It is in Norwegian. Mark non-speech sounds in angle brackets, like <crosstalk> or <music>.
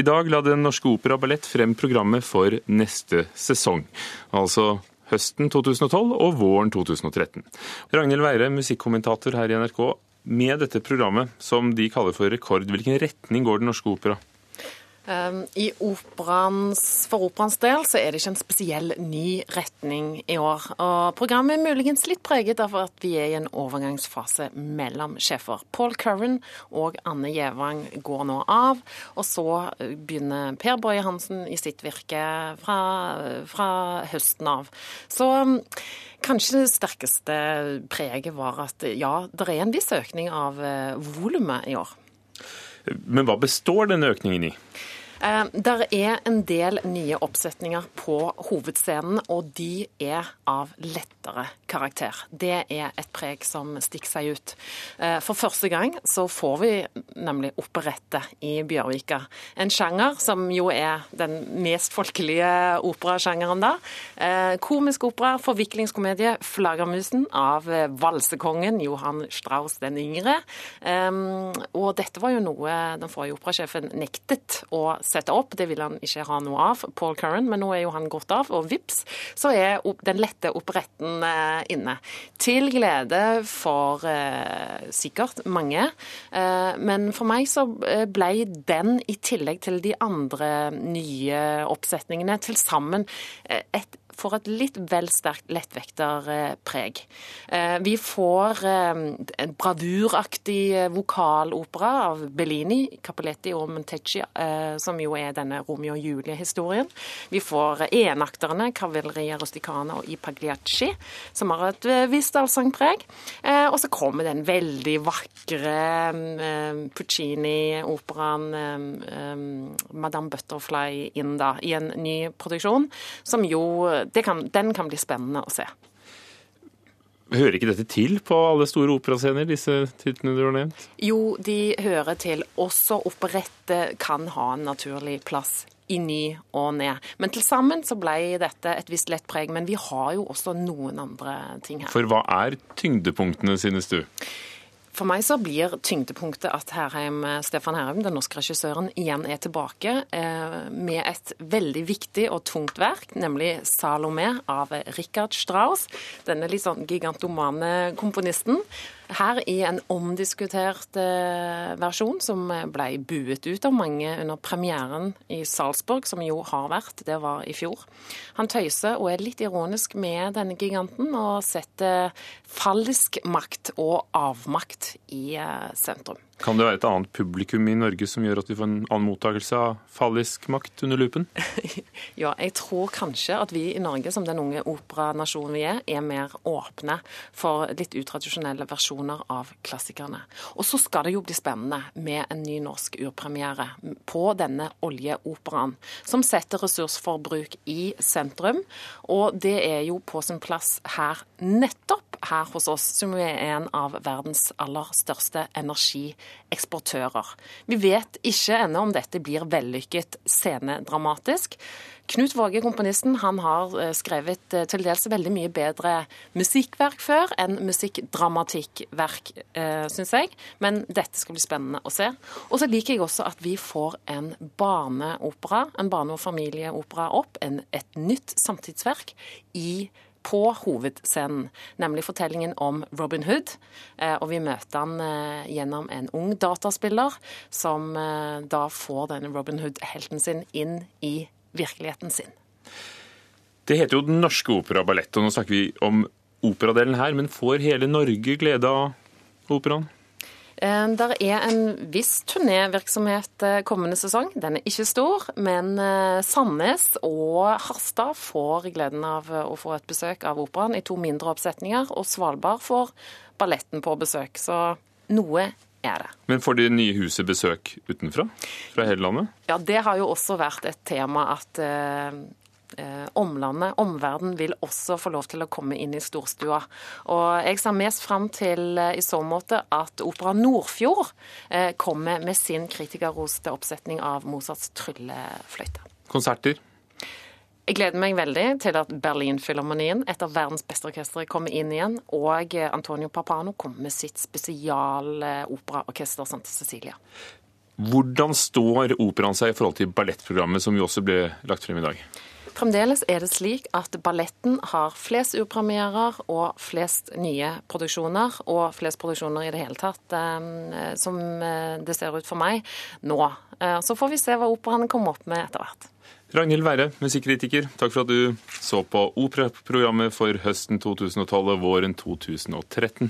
I dag la Den Norske Opera Ballett frem programmet for neste sesong. Altså høsten 2012 og våren 2013. Ragnhild Weire, musikkommentator her i NRK. Med dette programmet, som de kaller for rekord, hvilken retning går Den Norske Opera? Ehm, I operans, for operaens del så er det ikke en spesiell ny retning i år. Og programmet er muligens litt preget av at vi er i en overgangsfase mellom sjefer. Paul Curran og Anne Gjevang går nå av, og så eh, begynner Per Boje Hansen i sitt virke fra, fra høsten av. Så mm, Kanskje det sterkeste preget var at ja, det er en viss økning av eh, volumet i år. Men hva består denne økningen i? Eh, der er en del nye oppsetninger på hovedscenen, og de er av lettere karakter. Det er et preg som stikker seg ut. Eh, for første gang så får vi nemlig operette i Bjørvika. En sjanger som jo er den mest folkelige operasjangeren da. Eh, komisk opera, forviklingskomedie, 'Flaggermusen' av valsekongen Johan Strauss den yngre. Og dette var jo noe den forrige operasjefen nektet å sette opp. Det vil han ikke ha noe av, Paul Curran, men nå er jo han gått av. Og vips, så er den lette operetten eh, inne. Til glede for eh, sikkert mange. Eh, men for meg så eh, ble den, i tillegg til de andre nye oppsetningene, til sammen eh, et får et litt vel sterkt lettvekterpreg. Eh, vi får eh, en bravuraktig eh, vokalopera av Bellini, Capoletti og Montecci, som jo er denne Romeo og Julie-historien. Vi får enakterne, Cavelleria Rusticana og Ipagliacci, som har et visst allsangpreg. Og så kommer den veldig vakre Puccini-operaen Madame Butterfly inn da, i en ny produksjon, som jo kan, den kan bli spennende å se. Hører ikke dette til på alle store operascener, disse titlene du har nevnt? Jo, de hører til. Også operette kan ha en naturlig plass i ny og ned. Men til sammen så ble dette et visst lett preg. Men vi har jo også noen andre ting her. For hva er tyngdepunktene, synes du? For meg så blir tyngdepunktet at Herheim, Stefan Herheim, den norske regissøren, igjen er tilbake eh, med et veldig viktig og tungt verk, nemlig 'Salome' av Richard Strauss. Denne litt sånn gigantomane komponisten. Her i en omdiskutert eh, versjon som ble buet ut av mange under premieren i Salzburg, som jo har vært, det var i fjor. Han tøyser og er litt ironisk med denne giganten, og setter fallisk makt og avmakt i eh, sentrum. Kan det være et annet publikum i Norge som gjør at vi får en annen mottakelse av fallisk makt under lupen? <laughs> ja, jeg tror kanskje at vi i Norge, som den unge operanasjonen vi er, er mer åpne for litt utradisjonelle versjoner av klassikerne. Og så skal det jo bli spennende med en ny norsk urpremiere på denne oljeoperaen, som setter ressursforbruk i sentrum. Og det er jo på sin plass her, nettopp her hos oss, som er en av verdens aller største energieksportører. Vi vet ikke ennå om dette blir vellykket scenedramatisk. Knut Våge, komponisten, han har eh, skrevet eh, til dels veldig mye bedre musikkverk før enn musikkdramatikkverk, eh, syns jeg. Men dette skal bli spennende å se. Og så liker jeg også at vi får en barneopera, en barne- og familieopera opp, en, et nytt samtidsverk i på hovedscenen, nemlig fortellingen om Robin Hood. Eh, og vi møter han eh, gjennom en ung dataspiller, som eh, da får denne Robin Hood-helten sin inn i virkeligheten sin. Det heter jo Den norske opera og ballett, og nå snakker vi om operadelen her, men får hele Norge glede av operaen? Eh, der er en viss turnévirksomhet eh, kommende sesong. Den er ikke stor, men eh, Sandnes og Harstad får gleden av å få et besøk av operaen i to mindre oppsetninger, og Svalbard får balletten på besøk. Så noe er det. Men får det nye huset besøk utenfra? Fra hele landet? Ja, det har jo også vært et tema at omlandet, omverdenen, vil også få lov til å komme inn i storstua. Og jeg ser mest fram til eh, i så måte at Opera Nordfjord eh, kommer med sin kritikerroste oppsetning av Mozarts tryllefløyte. Konserter? Jeg gleder meg veldig til at Berlinfilharmonien, et av verdens beste orkestre, kommer inn igjen. Og Antonio Papano kommer med sitt spesialoperaorkester Santa Cecilia. Hvordan står operaen seg i forhold til ballettprogrammet, som jo også ble lagt frem i dag? Fremdeles er det slik at balletten har flest urpremierer og flest nye produksjoner, og flest produksjoner i det hele tatt, eh, som eh, det ser ut for meg nå. Eh, så får vi se hva operaen kommer opp med etter hvert. Ragnhild Være, musikkritiker, takk for at du så på operaprogrammet for høsten 2012 og våren 2013.